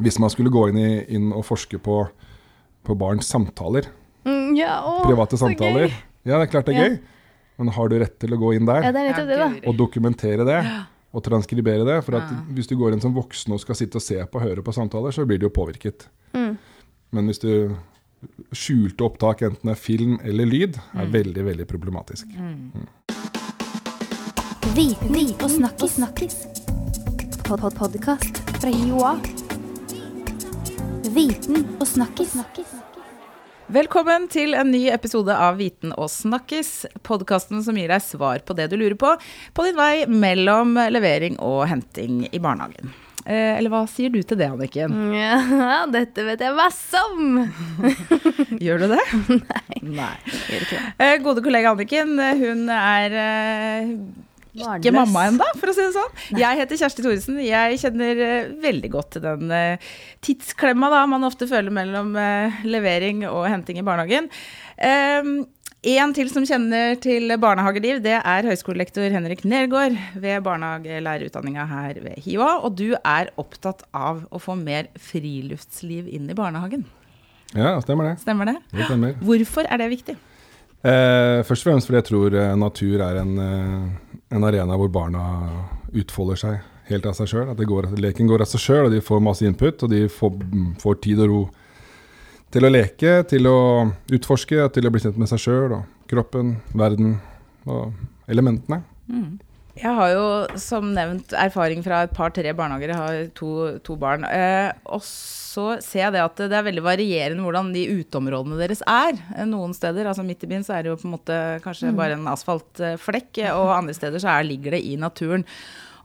hvis man skulle gå inn, i, inn og forske på, på barns samtaler, Mm, ja, å, private så samtaler gøy. Ja, det er klart det er Ja. gøy, men har du rett til å gå inn der? Ja, det er nettopp det, da. Og dokumentere det og transkribere det. For at Ja. hvis du går inn som voksen og skal sitte og se på og høre på samtaler, så blir du jo påvirket. Mm. Men hvis du skjulte opptak, enten det er film eller lyd, er Mm. veldig, veldig problematisk. Viten og snakkis. snakkis. Pod -pod fra Joa. Viten og snakkis. Velkommen til en ny episode av Viten og snakkis, podkasten som gir deg svar på det du lurer på på din vei mellom levering og henting i barnehagen. Eh, eller hva sier du til det, Anniken? Ja, dette vet jeg masse om. Gjør du det? Nei. Eh, gode kollega Anniken, eh, hun er eh, ikke mamma ennå, for å si det sånn. Jeg heter Kjersti Thoresen. Jeg kjenner eh, veldig godt til den eh, tidsklemma da, man ofte føler mellom eh, levering og henting i barnehagen. Um, en til som kjenner til barnehageliv, det er høyskolelektor Henrik Nergård ved barnehagelærerutdanninga her ved HiOA. Og du er opptatt av å få mer friluftsliv inn i barnehagen. Ja, stemmer det. Stemmer det? det stemmer. Hvorfor er det viktig? Eh, først og fremst fordi jeg tror eh, natur er en, eh, en arena hvor barna utfolder seg helt av seg sjøl. At leken går av seg sjøl, og de får masse input, og de får, mm, får tid og ro til å leke, til å utforske, til å bli kjent med seg sjøl og kroppen, verden og elementene. Jeg har jo som nevnt erfaring fra et par-tre barnehager. Jeg har to, to barn. Eh, og så ser jeg det at det er veldig varierende hvordan de uteområdene deres er. Eh, Noen steder, altså midt i byen, så er det jo på en måte kanskje bare en asfaltflekk, eh, og andre steder så er, ligger det i naturen.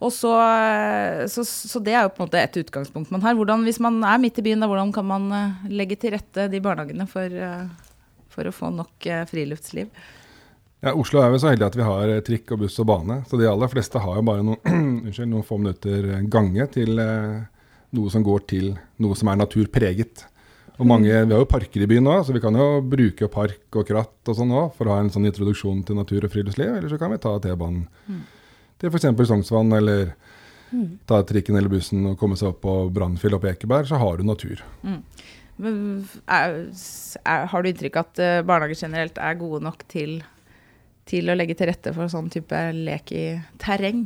Og så, eh, så, så det er jo på en måte et utgangspunkt man har. Hvordan, hvis man er midt i byen, da, hvordan kan man legge til rette de barnehagene for, for å få nok friluftsliv? Ja, Oslo er vel så heldig at vi har eh, trikk og buss og bane, så de aller fleste har jo bare noen, unnskyld, noen få minutter eh, gange til eh, noe som går til noe som er naturpreget. Og mange, Vi har jo parker i byen nå, så vi kan jo bruke park og kratt og sånn også, for å ha en sånn introduksjon til natur og friluftsliv. Eller så kan vi ta T-banen til f.eks. Sognsvann, eller ta trikken eller bussen og komme seg opp på Brannfjell og på Ekeberg, så har du natur. Men er, er, har du inntrykk av at eh, barnehager generelt er gode nok til, til å legge til rette for sånn type lek i terreng?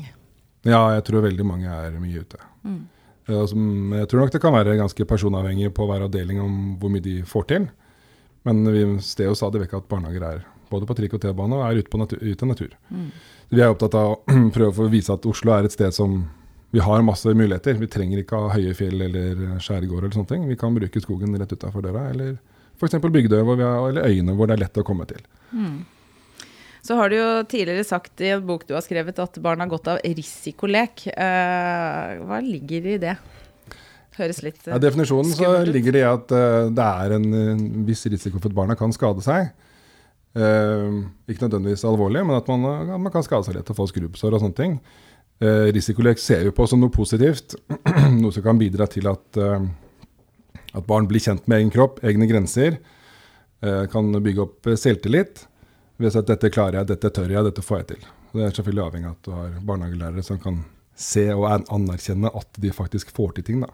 Ja, jeg tror veldig mange er mye ute. Mm. som, jeg tror nok det kan være ganske personavhengig på hver avdeling om hvor mye de får til. Men vi ser jo stadig vekk at barnehager er både på trikk og T-bane og er ute, på natur, ute natur. Mm. Vi er opptatt av å prøve å vise at Oslo er et sted som vi har masse muligheter. Vi trenger ikke ha høye fjell eller skjærgård eller sånne ting. Vi kan bruke skogen rett utafor døra, eller f.eks. Bygdøy hvor vi eller øyene hvor det er lett å komme til. Så har du jo tidligere sagt i en bok du har skrevet at barn har godt av risikolek. Eh, hva ligger i det? Høres litt eh, Ja, definisjonen så ligger det i at eh, det er en viss risiko for at barna kan skade seg. Eh, ikke nødvendigvis alvorlig, men at man, man kan skade seg lett og få skrubbsår og sånne ting. Risikolek ser vi på som noe positivt, noe som kan bidra til at, at barn blir kjent med egen kropp, egne grenser, kan bygge opp selvtillit ved at dette klarer jeg, dette tør jeg, dette får jeg til. Det er selvfølgelig avhengig av at du har barnehagelærere som kan se og anerkjenne at de faktisk får til ting. Da.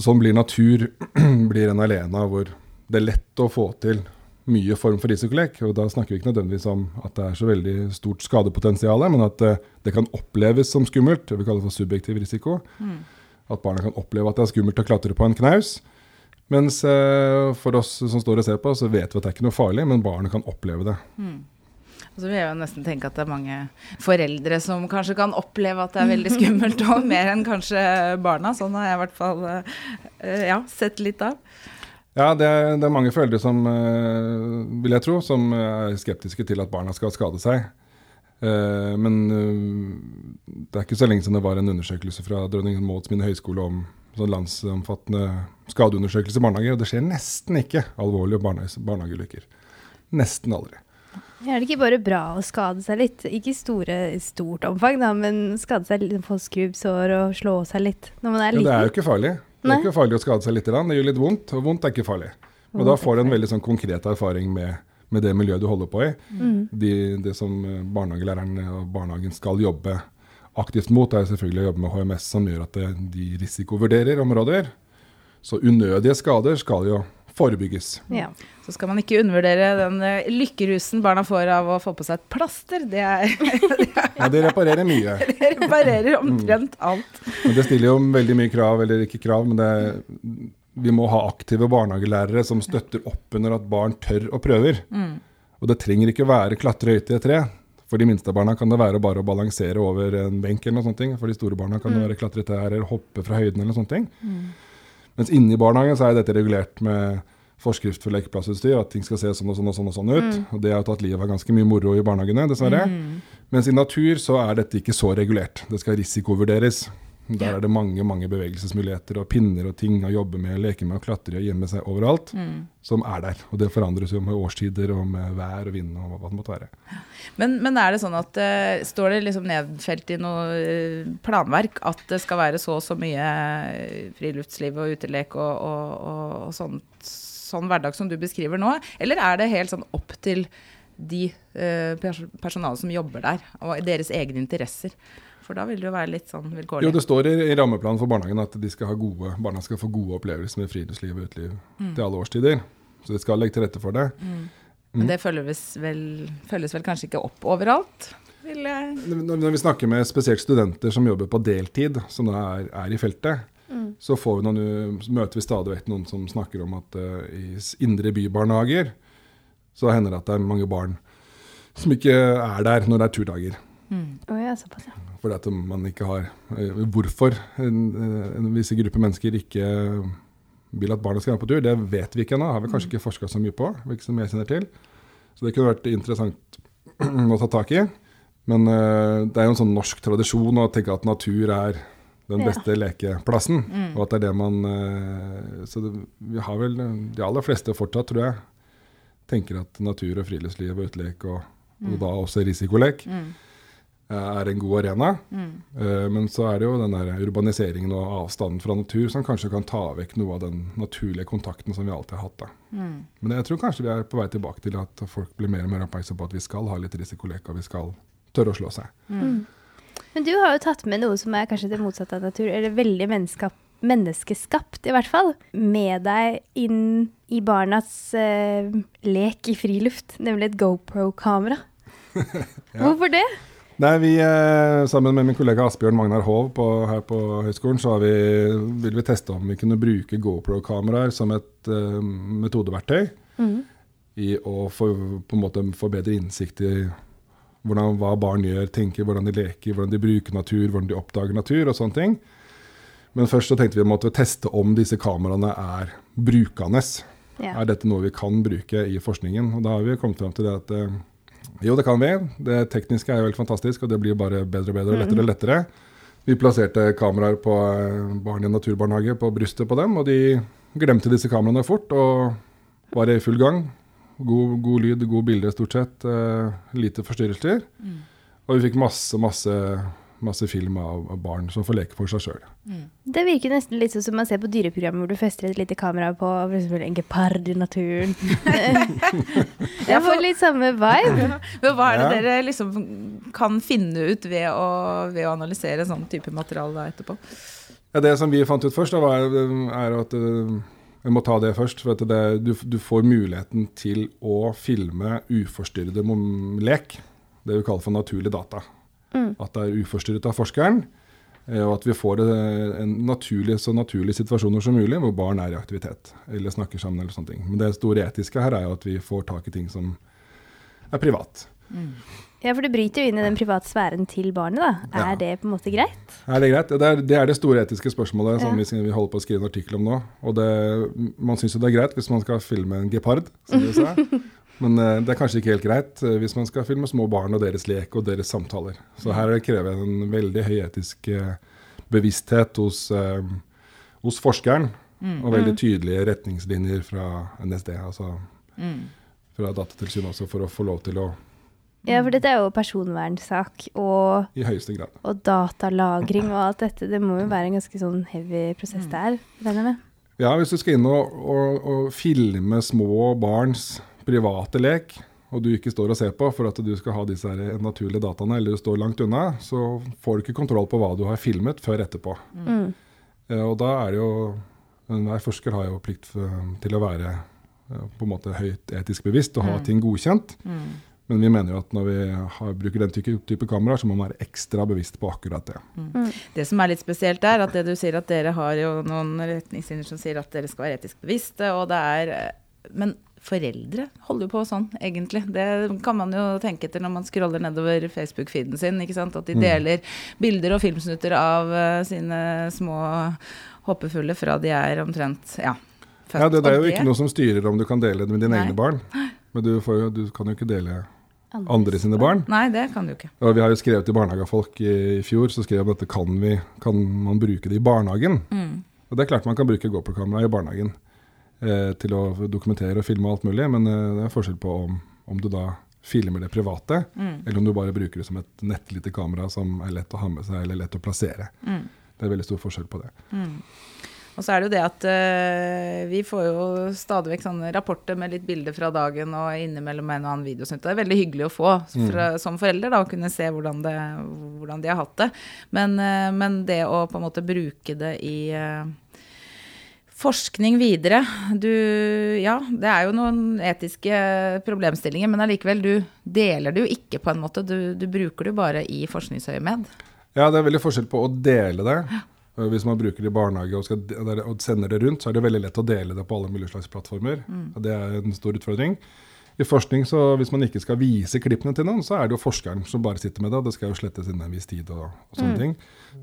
Sånn blir natur blir en alena hvor det er lett å få til mye form for risikolek. Og da snakker vi ikke nødvendigvis om at det er så veldig stort skadepotensial, men at det, det kan oppleves som skummelt. Det vi kaller for subjektiv risiko. At barna kan oppleve at det er skummelt å klatre på en knaus. Mens eh, for oss som står og ser på, så vet vi at det er ikke noe farlig, men barnet kan oppleve det. Og så vil jeg jo nesten tenke at det er mange foreldre som kanskje kan oppleve at det er veldig skummelt, og mer enn kanskje barna. Sånn har jeg i hvert fall eh, ja, sett litt av. Ja, det er, det er mange foreldre som, eh, vil jeg tro, som er skeptiske til at barna skal skade seg. Men det er ikke så lenge siden det var en undersøkelse fra Dronning Mauds min høyskole om sånn landsomfattende skadeundersøkelse i barnehager, og det skjer nesten ikke alvorlige barne barnehageulykker. Nesten aldri. Er det ikke bare bra å skade seg litt? Ikke i store, stort omfang, da, men skade seg litt, få skrubbsår og slå seg litt når man er Ja, det er jo ikke farlig. Det Nei. er ikke farlig å skade seg litt. Det gjør litt vondt, og vondt er ikke farlig. Men da får du en veldig sånn konkret erfaring med, med det miljøet du holder på i. Mm. De, det som eh, barnehagelæreren og barnehagen skal jobbe aktivt mot, er selvfølgelig å jobbe med HMS, som gjør at de risikovurderer områder. Så unødige skader skal jo forebygges. Ja. Så skal man ikke undervurdere den eh, lykkerusen barna får av å få på seg et plaster. Det er, ja, det reparerer mye. Det reparerer omtrent alt. Men det stiller jo veldig mye krav, eller ikke krav, men det, vi må ha aktive barnehagelærere som støtter opp under at barn tør og prøver. Mm. Og det trenger ikke være klatre høyt i et tre. For de minste barna kan det være bare å balansere over en benk. eller noe sånt. For de store barna kan det mm. være klatre i trær eller hoppe fra høyden. eller noe sånt. Mm. Mens inne i barnehagen så er dette regulert med forskrift for lekeplassutstyr, at ting skal se sånn og sånn og sånn, og sånn ut. Mm. Og det har tatt livet av ganske mye moro i barnehagene, dessverre. Mm. Mens i natur så er dette ikke så regulert. Det skal risikovurderes. Der er det mange mange bevegelsesmuligheter og pinner og ting å jobbe med, leke med og klatre og gjemme seg overalt, mm. som er der. Og det forandres jo med årstider og med vær og vind og hva det måtte være. Men, men er det sånn at uh, står det liksom nedfelt i noe uh, planverk at det skal være så og så mye eh, friluftsliv og utelek og, og, og, og sånt, sånn hverdag som du beskriver nå, eller er det helt sånn opp til de uh, personalet som jobber der, og deres egne interesser? For da vil det jo være litt sånn vilkårlig. Jo, det står i, i rammeplanen for barnehagen at skal gode, barna skal få gode opplevelser med friluftsliv og uteliv mm. til alle årstider. Så de skal legge til rette for det. Mm. Men det følges vel, følges vel, kanskje ikke opp overalt? Når vi snakker med spesielt studenter som jobber på deltid, som da er, er i feltet, mm. så vi noen, møter vi stadig vekk noen som snakker om at uh, i indre bybarnehager så hender det at det er mange barn som ikke er der når det er turdager. Mm. Oh, ja, såpass, ja fordi at man ikke har eh, Hvorfor en, en visse grupper mennesker ikke vil at barna skal være på tur, det vet vi ikke ennå. Har vi kanskje ikke forska så mye på. ikke som jeg kjenner til. Så det kunne vært interessant å ta tak i. Men uh, det er jo en sånn norsk tradisjon å tenke at natur er den beste ja. lekeplassen. Mm. Og at det er det man uh, Så det, vi har vel de aller fleste fortsatt, tror jeg, tenker at natur og friluftsliv og utelek, og, mm. og da også risikolek, mm er en god arena. Mm. Uh, men så er det jo den der urbaniseringen og avstanden fra natur som kanskje kan ta vekk noe av den naturlige kontakten som vi alltid har hatt. Mm. Men jeg tror kanskje vi er på vei tilbake til at folk blir mer og mer oppmerksom på at vi skal ha litt risikolek, og vi skal tørre å slå seg. Mm. mm. Men du har jo tatt med noe som er kanskje det motsatte av natur, eller veldig menneskeskapt i hvert fall, med deg inn i barnas uh, lek i friluft, nemlig et GoPro-kamera. ja. Hvorfor det? Nei, vi, eh, Sammen med min kollega Asbjørn Magnar Hov på, her på høyskolen, så vi, vil vi teste om vi kunne bruke GoPro-kameraer som et uh, metodeverktøy. Mm. I å få, på en måte få bedre innsikt i hvordan, hva barn gjør, tenker, hvordan de leker, hvordan de bruker natur, hvordan de oppdager natur og sånne ting. Men først så tenkte vi å teste om disse kameraene er brukende. Ja. Er dette noe vi kan bruke i forskningen? Og da har vi kommet fram til det at uh, jo, det kan vi. Det tekniske er jo helt fantastisk, og det blir bare bedre og bedre og lettere og lettere. Vi plasserte kameraer på eh, barn i en naturbarnehage på brystet på dem, og de glemte disse kameraene fort og var i full gang. God, god lyd, gode bilder stort sett. Uh, lite forstyrrelser. Mm. Og vi fikk masse, masse masse film av, av barn som får leke for seg sjøl. Mm. Det virker nesten litt sånn som man ser på dyreprogrammer hvor du fester et lite kamera på f.eks. en gepard i naturen. Jeg får litt samme vibe. Men hva er det ja. dere liksom kan finne ut ved å, ved å analysere sånn type materiale etterpå? Ja, det som vi fant ut først, da, var, er at vi jeg må ta det først. for det, du, du, får muligheten til å filme uforstyrrede lek. Det vi kaller for naturlig data. Mm. At det er uforstyrret av forskeren. Eh, og at vi får en naturlig, så naturlige situasjoner som mulig hvor barn er i aktivitet. Eller snakker sammen eller sånne ting. Men det store etiske her er jo at vi får tak i ting som er privat. Mm. Ja, for det bryter jo inn i den private sfæren til barnet, da. Er ja. det på en måte greit? Er det greit? Det er det, er det store etiske spørsmålet ja. som vi, vi, holder på å skrive en artikkel om nå. Og det, man syns jo det er greit hvis man skal filme en gepard, som du sa. Men uh, det er kanskje ikke helt greit uh, hvis man skal filme små barn og deres lek og deres samtaler. Så her krever det en veldig høy etisk uh, bevissthet hos, hos forskeren. Mm. Og veldig mm. tydelige retningslinjer fra NSD, altså mm. fra Datatilsynet også, for å få lov til å ja, for dette er jo personvernsak og, I høyeste grad. og datalagring og alt dette. Det må jo være en ganske sånn heavy prosess mm. der, regner jeg med? Ja, hvis du skal inn og, og, og filme små barns private lek, og du ikke står og ser på for at du skal ha disse naturlige dataene, eller du står langt unna, så får du ikke kontroll på hva du har filmet før etterpå. Mm. Eh, og da er det jo Enhver forsker har jo plikt til å være på en måte høyt etisk bevisst og ha mm. ting godkjent. Mm. Men vi mener jo at når vi har, bruker den type, type kameraer, så må man være ekstra bevisst på akkurat det. Mm. mm. Det som er litt spesielt er at det du sier at dere har jo noen retningslinjer som sier at dere skal være etisk bevisste, og det er Men foreldre holder jo på sånn, egentlig. Det kan man jo tenke etter når man scroller nedover Facebook-feeden sin. ikke sant? At de mm. deler mm. bilder og filmsnutter av uh, sine små håpefulle fra de er omtrent ja, født. Ja, det, det er jo ikke noe som styrer om du kan dele det med dine Nei. egne barn. Men du, får, du kan jo ikke dele andre sine barn. Nei, det kan du ikke. Og vi har jo skrevet til barnehagefolk i, i fjor, så skrev vi at dette kan, vi, kan man bruke det i barnehagen. Mm. Og det er klart man kan bruke GoPro-kamera i barnehagen eh, til å dokumentere og filme alt mulig, men eh, det er forskjell på om, om du da filmer det private, mm. eller om du bare bruker det som et nettlite kamera som er lett å ha med seg eller lett å plassere. Mm. Det er veldig stor forskjell på det. Mm. Og så er det jo det at uh, vi får jo stadig vekk sånne rapporter med litt bilder fra dagen og innimellom en og annen videosnutt. Det er veldig hyggelig å få fra, mm. som forelder, da, å kunne se hvordan, det, hvordan, de har hatt det. Men, uh, men, det å på en måte bruke det i uh, forskning videre du, Ja, det er jo noen etiske problemstillinger, men allikevel, du deler det jo ikke på en måte. Du, du bruker det jo bare i forskningsøyemed. Ja, det er veldig forskjell på å dele det. Eh, hvis man bruker det i barnehage og, skal, og, sender det rundt, så er det veldig lett å dele det på alle mulige slags plattformer. Mm. Det er en stor utfordring. I forskning, så Hvis man ikke skal vise klippene til noen, så er det jo forskeren som bare sitter med det. og Det skal jo slettes innen en viss tid og, og sånne mm. ting.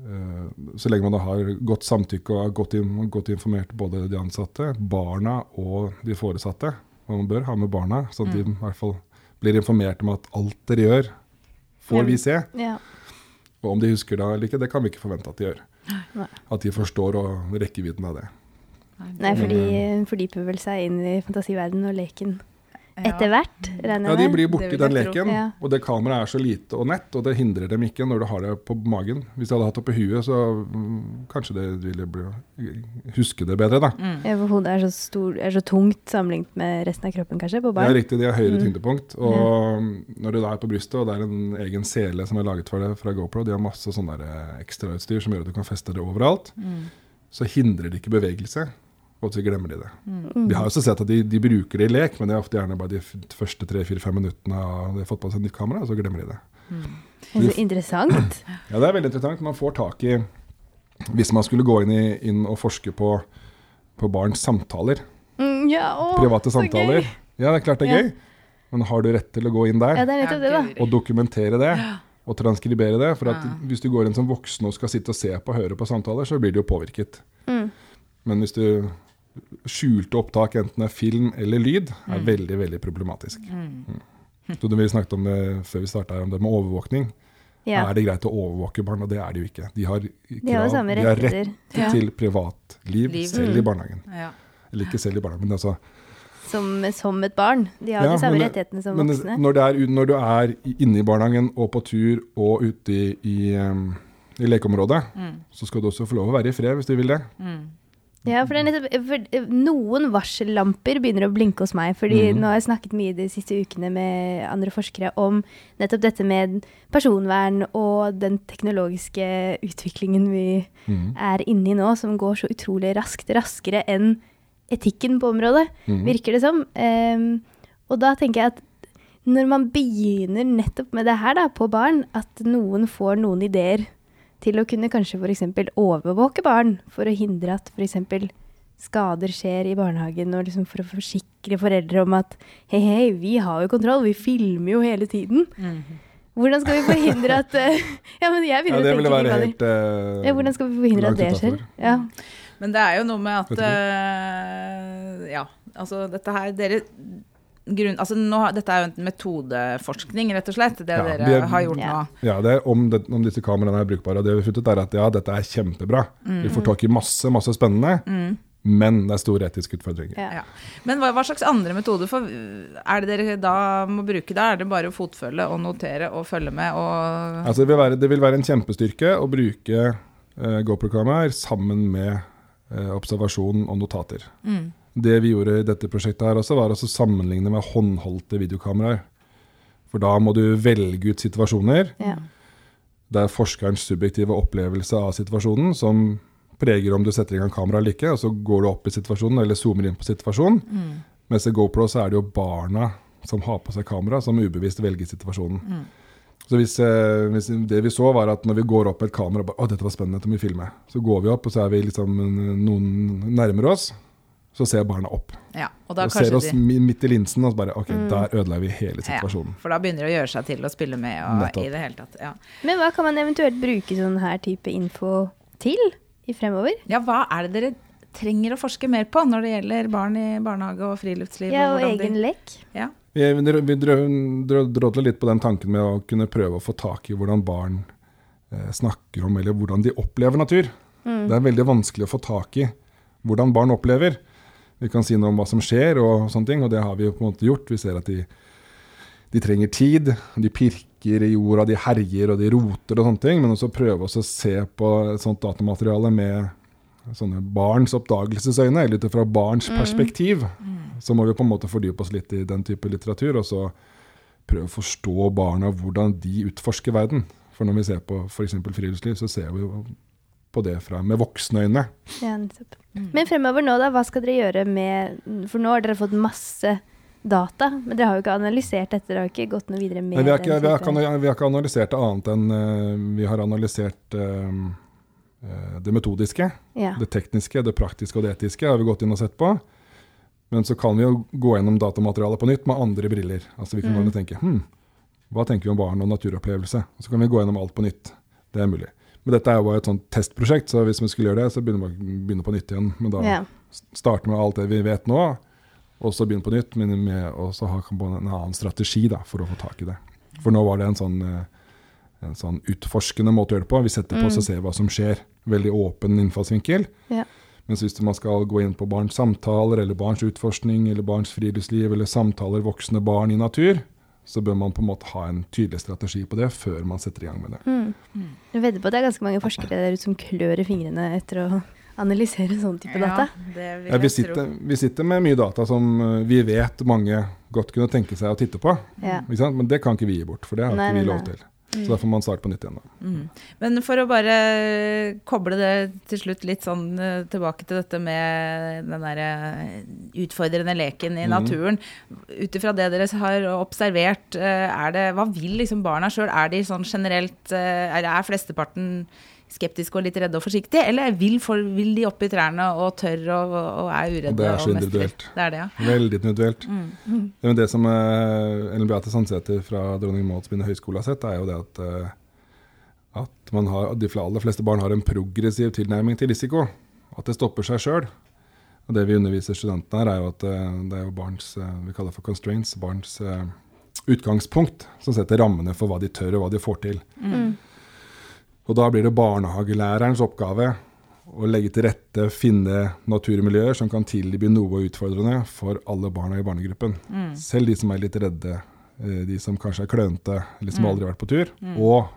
Uh, så lenge man da har godt samtykke og er godt, godt, informert både de ansatte, barna og de foresatte. Og man bør ha med barna, så at mm. de i hvert fall blir informert om at alt dere gjør, får vi se. Ja. Og om de husker det eller ikke, det kan vi ikke forvente at de gjør. Nei. At de forstår og rekkevidden av det. Nei, for de eh, fordyper vel seg inn i fantasiverdenen og leken etter hvert, regner jeg med? Ja, de blir borti den leken. Ja. Og det kameraet er så lite og nett, og det hindrer dem ikke når du har det på magen. Hvis de hadde hatt det på huet, så mm, kanskje det ville bli, huske det bedre, da. Mm. Ja, for hodet er så, stor, er så tungt sammenlignet med resten av kroppen, kanskje, på barn? Ja, riktig. De har høyere mm. tyngdepunkt. Og ja. når du da er på brystet, og det er en egen sele som er laget for det fra GoPro, de har masse sånn eh, ekstrautstyr som gjør at du kan feste det overalt, mm. så hindrer det ikke bevegelse og så glemmer de det. Mm. Vi har også sett at de, de, bruker det i lek, men det er ofte gjerne bare de første tre-fire-fem minuttene av de har fått på seg nytt kamera, og så glemmer de det. Mm. Det er så interessant. Ja, det er veldig interessant. Man får tak i Hvis man skulle gå inn, i, inn og forske på, på barns samtaler, mm, ja, å, private samtaler Ja, det er klart det er ja. gøy, men har du rett til å gå inn der ja, det, og dokumentere det? Og transkribere det. For at hvis du går inn som voksen og skal sitte og se på og høre på samtaler, så blir du jo påvirket. Mm. Men hvis du skjulte opptak, enten det er film eller lyd, er mm. veldig veldig problematisk. Mm. mm. Så vi snakket om det før vi starta, om det med overvåkning. Ja. Er det greit å overvåke barn? Og det er det jo ikke. De har, krav, de har, de har rett ja. til privatliv Liv. selv i mm. barnehagen. Ja. Eller ikke selv i barnehagen, men altså som, som, et barn. De har de samme men, rettighetene som men, voksne. Når, er, når, du er inne i barnehagen og på tur og ute i, i, um, i lekeområdet, mm. så skal du også få lov å være i fred hvis du vil det. Mm. Ja, for, nettopp, for, eh, noen varsellamper begynner å blinke hos meg. fordi mm. nå har jeg snakket mye de siste ukene med andre forskere om nettopp dette med personvern og den teknologiske utviklingen vi mm. er inne i nå, som går så utrolig raskt. Raskere enn etikken på området, mm. virker det som. Um, og da tenker jeg at når man begynner nettopp med det her da, på barn, at noen får noen ideer til å kunne kanskje f.eks. overvåke barn for å hindre at f.eks. skader skjer i barnehagen, og liksom for å forsikre foreldre om at hei, hei, vi har jo kontroll, vi filmer jo hele tiden. Mm -hmm. Hvordan skal vi forhindre at uh, Ja, men jeg begynner ja, å tenke helt, uh, ja, Hvordan skal vi forhindre at det skjer? Ja. Men det er jo noe med at uh, Ja, altså dette her Dere grunn, altså nå, dette er jo en metodeforskning, rett og slett, det ja, dere er, har gjort ja. nå. Ja, det er om, det, om, disse kameraene er brukbare. Og det vi har funnet er at ja, dette er kjempebra. Mm. Vi får tak i masse, masse spennende. Mm. Men det er store etiske utfordringer. Ja. Men hva, hva, slags andre metoder for, er det dere da må bruke? da? Er det bare å fotfølge og notere og følge med? Og altså, det, vil være, det vil være en kjempestyrke å bruke uh, GoPro-kameraer sammen med uh, observasjon og notater. Mm det vi gjorde i dette prosjektet, her også, var å sammenligne med håndholdte videokameraer. For da må du velge ut situasjoner. Ja. Det er forskerens subjektive opplevelse av situasjonen som preger om du setter i gang kamera eller ikke, og så går du opp i situasjonen eller zoomer inn på situasjonen. Mm. Mens i GoPro så er det jo barna som har på seg kamera, som ubevisst velger situasjonen. Mm. Så hvis, eh, hvis det vi så, var at når vi går opp med et kamera og bare, Å, dette var spennende, dette må vi filme. Så går vi opp, og så er vi liksom noen nærmere oss. Så ser barna opp. Ja, og da Og ser oss de midt i linsen, og så bare OK, Mm. der ødela vi hele ja, situasjonen. For da begynner det å gjøre seg til å spille med og Nettopp. i det hele tatt. Ja. Men hva kan man eventuelt bruke sånn her type info til i fremover? ja, hva er det dere trenger å forske mer på når det gjelder barn i barnehage og friluftsliv? Ja, og hvordan de- lek. Ja. Vi, vi, drådler litt på den tanken med å kunne prøve å få tak i hvordan barn eh, snakker om, eller hvordan de opplever natur. Mm. Det er veldig vanskelig å få tak i hvordan barn opplever. Vi kan si noe om hva som skjer, og sånne ting, og det har vi jo på en måte gjort. Vi ser at de, de trenger tid, de pirker i jorda, de herjer og de roter og sånne ting. Men også prøve oss å se på et sånt datamateriale med sånne barns oppdagelsesøyne, eller ut fra barns perspektiv. Så må vi på en måte fordype oss litt i den type litteratur, og så prøve å forstå barna hvordan de utforsker verden. For når vi ser på f.eks. friluftsliv, så ser vi jo på det fra, med voksne øyne. Ja, nettopp. Men fremover nå, da, hva skal dere gjøre med For nå har dere fått masse data, men dere har jo ikke analysert dette. Dere har ikke gått noe videre med det. vi har, ikke, vi, har ikke, vi har ikke analysert det annet enn uh, Vi har analysert eh, det metodiske, Ja. det tekniske, det praktiske og det etiske har vi gått inn og sett på. Men så kan vi jo gå gjennom datamaterialet på nytt med andre briller. Altså Vi kan Mm. mm. tenke hm, hva tenker vi om barn og naturopplevelse? Og så kan vi gå gjennom alt på nytt. Det er mulig. Men dette er jo bare et sånt testprosjekt, så hvis vi skulle gjøre det, så begynner vi begynne på nytt igjen. Men da ja. vi med alt det vi vet nå, og så begynne på nytt, men med å så ha en annen strategi da, for å få tak i det. For nå var det en sånn, eh, en sånn utforskende måte å gjøre det på. Vi setter på oss og ser hva som skjer. Veldig åpen innfallsvinkel. Ja. Mens hvis man skal gå inn på barns samtaler, eller barns utforskning, eller barns friluftsliv, eller samtaler voksne barn i natur, så bør man på en måte ha en tydelig strategi på det før man setter i gang med det. Mm. Jeg vedder på at det er ganske mange forskere der ute som klør i fingrene etter å analysere sånn type data. det vil Ja, vi, sitter, vi sitter med mye data som eh, vi vet mange godt kunne tenke seg å titte på. Ja. Ikke sant? Men det kan ikke vi gi bort, for det har Nei, ikke vi lov nei. Til. Så da får man starte på nytt igjen. Mm. Men for å bare koble det til slutt litt sånn eh, tilbake til dette med den derre utfordrende leken i naturen. naturen. Ut ifra det dere har observert, eh, er det, hva vil liksom barna sjøl? Er de sånn generelt eh, Er, er flesteparten skeptiske og litt redde og forsiktige, eller vil, for, vil de opp i trærne og tør og, og er uredde? Og det er så individuelt. Det er det, ja. Veldig individuelt. Mm. Det, er det som eh, Ellen Beate Sandsæter fra Dronning Mauds høgskole har sett, er jo det at, eh, at man har, de aller fleste barn har en progressiv tilnærming til risiko. At det stopper seg sjøl. Og det vi underviser studentene her, er jo at eh, det er jo barns vi kaller for constraints, barns utgangspunkt, som setter rammene for hva de tør og hva de får til. Mm. Og da blir det barnehagelærerens oppgave å legge til rette, finne naturmiljøer som kan tilby noe utfordrende for alle barna i barnegruppen. Mm. Selv de som er litt redde, eh, de som kanskje er klønete, eller som Mm. aldri har vært på tur. Mm. Og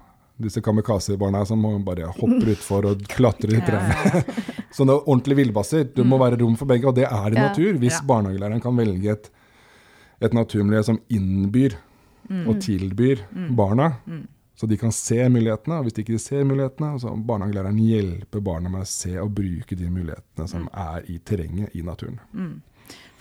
disse kamikaze-barna som bare hopper utfor og klatrer i trærne. Sånne ordentlige villbasser. Det må Mm. være rom for begge, og det er det i natur. Hvis barnehagelæreren kan velge et, et naturmiljø som innbyr Mm. og tilbyr Mm. barna. Så de kan se mulighetene. Og hvis de ikke ser mulighetene, så barnehagelæreren hjelper barna med å se og bruke de mulighetene som er i terrenget i naturen. Mm.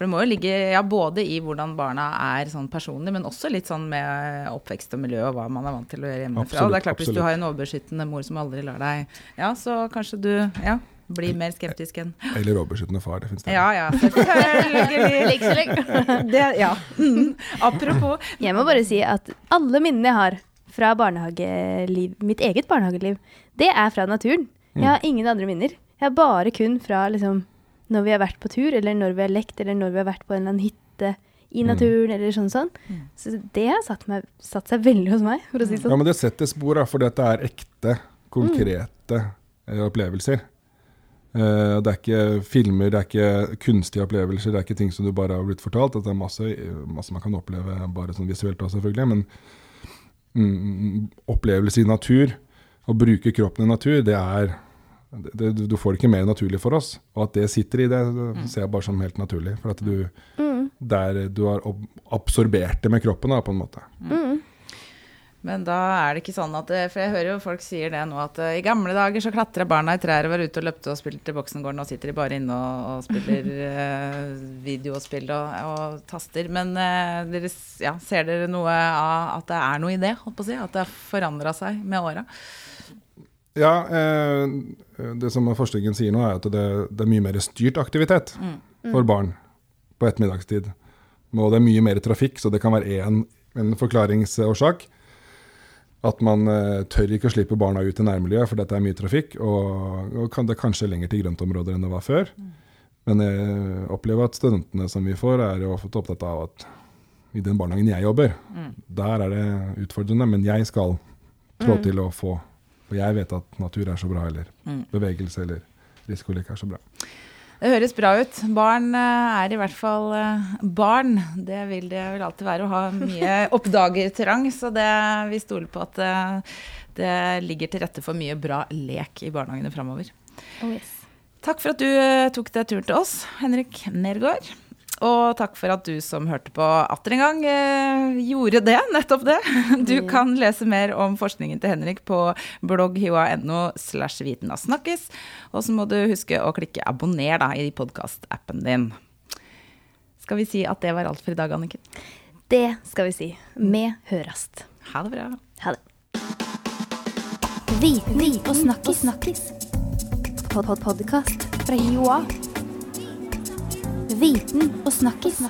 For det må jo ligge ja, både i hvordan barna er sånn personlig, men også litt sånn med oppvekst og miljø og hva man er vant til å gjøre hjemmefra. Absolutt, det er klart Hvis du har en overbeskyttende mor som aldri lar deg Ja, så kanskje du ja, blir mer skeptisk enn Eller overbeskyttende far. Det finnes det. Ja ja, selvfølgelig. Det, ja. Mm. Apropos Jeg må bare si at alle minnene jeg har fra barnehageliv, mitt eget barnehageliv, det er fra naturen. Jeg har ingen andre minner. Jeg har bare kun fra liksom, når vi har vært på tur, eller når vi har lekt, eller når vi har vært på en eller annen hytte i Mm. naturen, eller sånn sånn. Mm. Så det har satt, meg, satt seg veldig hos meg, for å si det Ja, sånn. men det setter spor, da, for dette er ekte, konkrete mm. opplevelser. Eh, det er ikke filmer, det er ikke kunstige opplevelser, det er ikke ting som du bare har blitt fortalt. Det er masse, masse man kan oppleve bare sånn visuelt også, selvfølgelig. Men mm, opplevelser i natur, å bruke kroppen i natur, det er det, det, Du får det ikke mer naturlig for oss. Og at det sitter i det, det ser jeg bare som helt naturlig. For at du, Mm. der, du har absorbert det med kroppen, da, på en måte. Mm. Men da er det ikke sånn at For jeg hører jo folk sier det nå, at uh, i gamle dager så klatra barna i trær og var ute og løpte og spilte Boksengården, og sitter de bare inne og, og spiller eh, videospill og, og, taster. Men eh, dere, ja, ser dere noe av at det er noe i det, holdt på å si? At det har forandra seg med åra? Ja, det som forskningen sier nå, er at det, det er mye mer styrt aktivitet mm. for barn på ettermiddagstid. Og det er mye mer trafikk, så det kan være én en forklaringsårsak. At man uh, tør ikke å slippe barna ut i nærmiljøet, for dette er mye trafikk. Og, og kan det kanskje lenger til grøntområder enn det var før. Mm. Men jeg opplever at studentene som vi får, er jo ofte opptatt av at i den barnehagen jeg jobber, mm. der er det utfordrende, men jeg skal trå mm. til å få For jeg vet at natur er så bra, eller mm. bevegelse eller risikolek er så bra. Det høres bra ut. Barn eh, er i hvert fall eh, barn. Det vil det vel alltid være å ha mye oppdagertrang. Så det, vi stoler på at det, eh, det, ligger til rette for mye bra lek i barnehagene framover. Oh yes. Takk for at du tok deg turen til oss, Henrik Nergård. Og takk for at du som hørte på atter en gang, eh, gjorde det, nettopp det. Du mm. kan lese mer om forskningen til Henrik på blogghiva.no slash viten snakkes. Og så må du huske å klikke abonner da, i podkastappen din. Skal vi si at det var alt for i dag, Anniken? Det skal vi si. Vi hørast. Ha det bra. Ha det. Viten og snakkis. snakkis. Pod-pod-podkast fra Joa. Viten og snakkis.